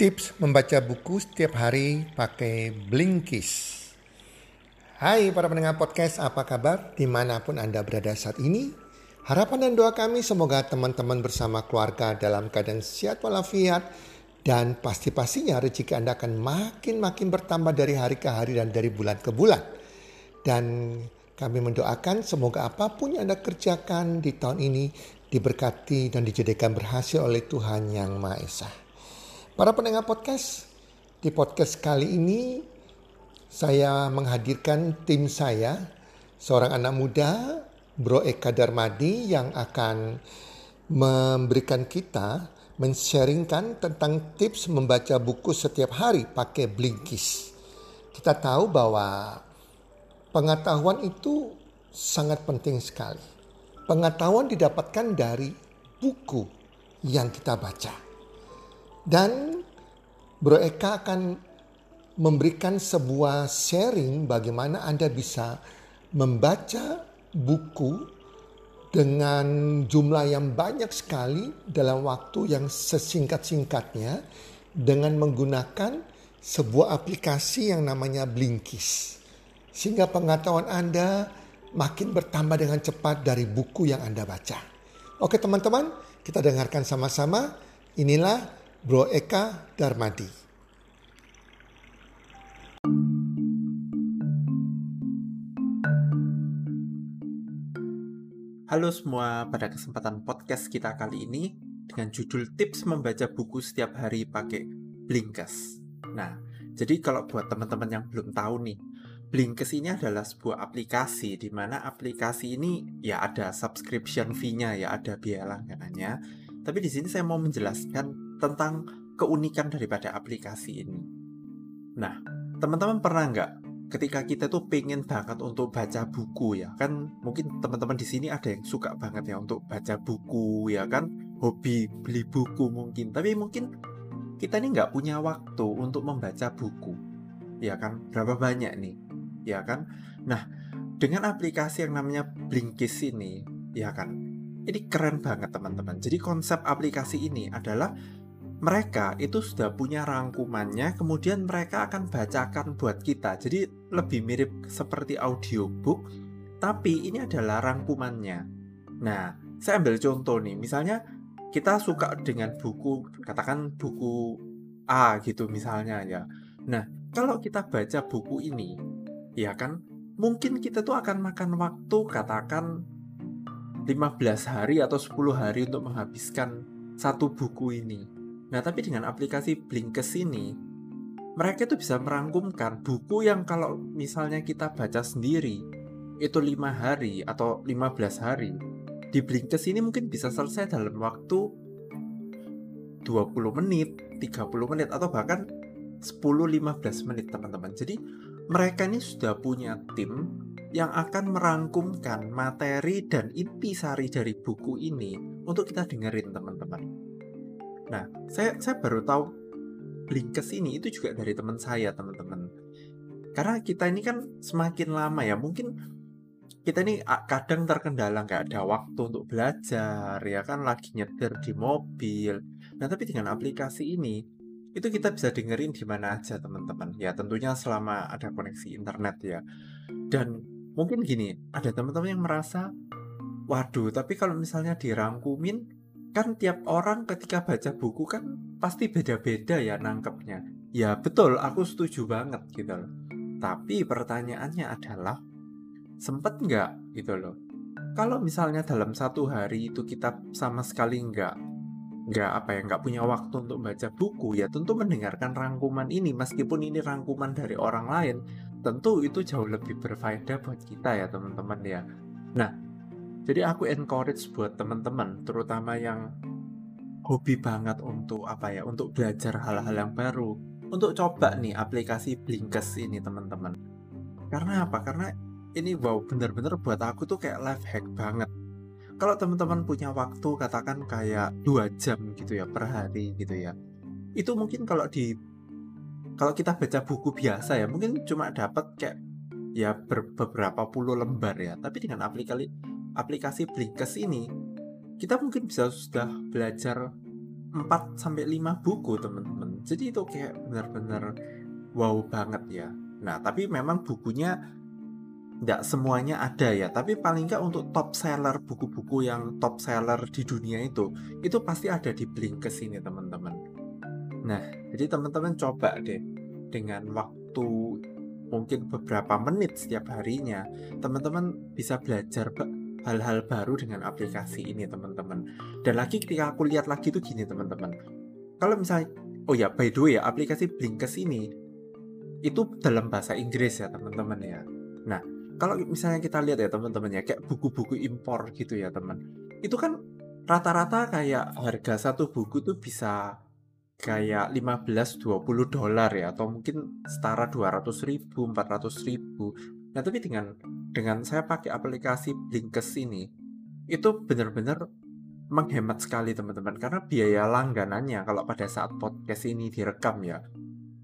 Tips membaca buku setiap hari pakai Blinkist. Hai para pendengar podcast, apa kabar? Di mana pun Anda berada saat ini. Harapan dan doa kami semoga teman-teman bersama keluarga dalam keadaan sehat walafiat dan pasti-pastinya rezeki Anda akan makin-makin bertambah dari hari ke hari dan dari bulan ke bulan. Dan kami mendoakan semoga apa pun yang Anda kerjakan di tahun ini diberkati dan dijadikan berhasil oleh Tuhan Yang Maha Esa. Para pendengar podcast, di podcast kali ini saya menghadirkan tim saya, seorang anak muda, Bro Eka Darmadi yang akan memberikan kita, men-sharingkan tentang tips membaca buku setiap hari pakai Blinkist. Kita tahu bahwa pengetahuan itu sangat penting sekali. Pengetahuan didapatkan dari buku yang kita baca. Dan Bro Eka akan memberikan sebuah sharing bagaimana Anda bisa membaca buku dengan jumlah yang banyak sekali dalam waktu yang sesingkat-singkatnya dengan menggunakan sebuah aplikasi yang namanya Blinkist. Sehingga pengetahuan Anda makin bertambah dengan cepat dari buku yang Anda baca. Oke teman-teman, kita dengarkan sama-sama. Inilah Bro Eka Darmadi. Halo semua, pada kesempatan podcast kita kali ini dengan judul tips membaca buku setiap hari pakai Blinkes. Nah, jadi kalau buat teman-teman yang belum tahu nih, Blinkes ini adalah sebuah aplikasi di mana aplikasi ini ya ada subscription fee-nya ya ada biaya langganannya. Tapi di sini saya mau menjelaskan tentang keunikan daripada aplikasi ini. Nah, teman-teman pernah nggak ketika kita tuh pengen banget untuk baca buku ya? Kan mungkin teman-teman di sini ada yang suka banget ya untuk baca buku ya kan? Hobi beli buku mungkin. Tapi mungkin kita ini nggak punya waktu untuk membaca buku. Ya kan? Berapa banyak nih? Ya kan? Nah dengan aplikasi yang namanya Blinkist ini ya kan? Ini keren banget teman-teman. Jadi konsep aplikasi ini adalah mereka itu sudah punya rangkumannya, kemudian mereka akan bacakan buat kita. Jadi lebih mirip seperti audiobook, tapi ini adalah rangkumannya. Nah, saya ambil contoh nih, misalnya kita suka dengan buku, katakan buku A gitu misalnya ya. Nah, kalau kita baca buku ini, ya kan, mungkin kita tuh akan makan waktu katakan 15 hari atau 10 hari untuk menghabiskan satu buku ini. Nah, tapi dengan aplikasi Blinkes ini, mereka itu bisa merangkumkan buku yang kalau misalnya kita baca sendiri, itu lima hari atau 15 hari. Di Blinkes ini mungkin bisa selesai dalam waktu 20 menit, 30 menit, atau bahkan 10-15 menit teman-teman. Jadi mereka ini sudah punya tim yang akan merangkumkan materi dan intisari dari buku ini untuk kita dengerin teman-teman. Nah, saya saya baru tahu Blinkes ini itu juga dari teman saya, teman-teman. Karena kita ini kan semakin lama ya, mungkin kita ini kadang terkendala nggak ada waktu untuk belajar, ya kan lagi nyetir di mobil. Nah, tapi dengan aplikasi ini, itu kita bisa dengerin di mana aja, teman-teman. Ya, tentunya selama ada koneksi internet ya. Dan mungkin gini, ada teman-teman yang merasa, waduh, tapi kalau misalnya dirangkumin, kan tiap orang ketika baca buku kan pasti beda-beda ya nangkepnya. Ya betul, aku setuju banget gitu loh. Tapi pertanyaannya adalah, sempet nggak gitu loh? Kalau misalnya dalam satu hari itu kita sama sekali nggak nggak apa ya nggak punya waktu untuk baca buku ya tentu mendengarkan rangkuman ini meskipun ini rangkuman dari orang lain tentu itu jauh lebih berfaedah buat kita ya teman-teman ya nah jadi aku encourage buat teman-teman, terutama yang hobi banget untuk apa ya, untuk belajar hal-hal yang baru, untuk coba nih aplikasi Blinkes ini teman-teman. Karena apa? Karena ini wow bener-bener buat aku tuh kayak life hack banget. Kalau teman-teman punya waktu katakan kayak dua jam gitu ya per hari gitu ya, itu mungkin kalau di kalau kita baca buku biasa ya mungkin cuma dapat kayak ya beberapa puluh lembar ya tapi dengan aplikasi aplikasi Blinkes ini kita mungkin bisa sudah belajar 4 sampai 5 buku teman-teman. Jadi itu kayak benar-benar wow banget ya. Nah, tapi memang bukunya nggak semuanya ada ya, tapi paling nggak untuk top seller buku-buku yang top seller di dunia itu, itu pasti ada di Blinkes ini teman-teman. Nah, jadi teman-teman coba deh dengan waktu mungkin beberapa menit setiap harinya, teman-teman bisa belajar hal-hal baru dengan aplikasi ini teman-teman. Dan lagi ketika aku lihat lagi tuh gini teman-teman. Kalau misalnya, oh ya by the way ya aplikasi Blinkes ini itu dalam bahasa Inggris ya teman-teman ya. Nah kalau misalnya kita lihat ya teman-teman ya kayak buku-buku impor gitu ya teman. Itu kan rata-rata kayak harga satu buku tuh bisa kayak 15-20 dolar ya atau mungkin setara 200 ribu, 400 ribu Nah, tapi dengan dengan saya pakai aplikasi Blinkes ini, itu benar-benar menghemat sekali teman-teman. Karena biaya langganannya kalau pada saat podcast ini direkam ya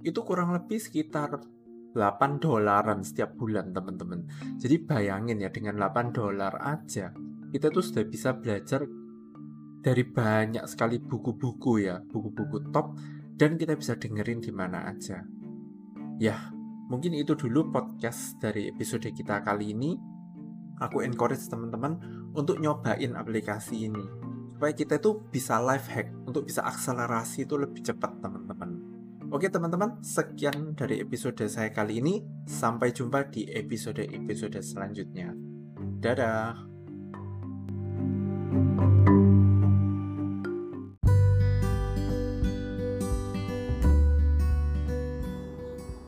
itu kurang lebih sekitar 8 dolaran setiap bulan teman-teman. Jadi bayangin ya dengan 8 dolar aja kita tuh sudah bisa belajar dari banyak sekali buku-buku ya buku-buku top dan kita bisa dengerin di mana aja. Ya Mungkin itu dulu podcast dari episode kita kali ini. Aku encourage teman-teman untuk nyobain aplikasi ini. Supaya kita itu bisa live hack, untuk bisa akselerasi itu lebih cepat teman-teman. Oke teman-teman, sekian dari episode saya kali ini. Sampai jumpa di episode-episode selanjutnya. Dadah!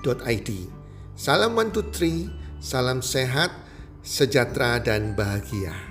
Salam One Salam 123, salam sehat, sejahtera dan bahagia.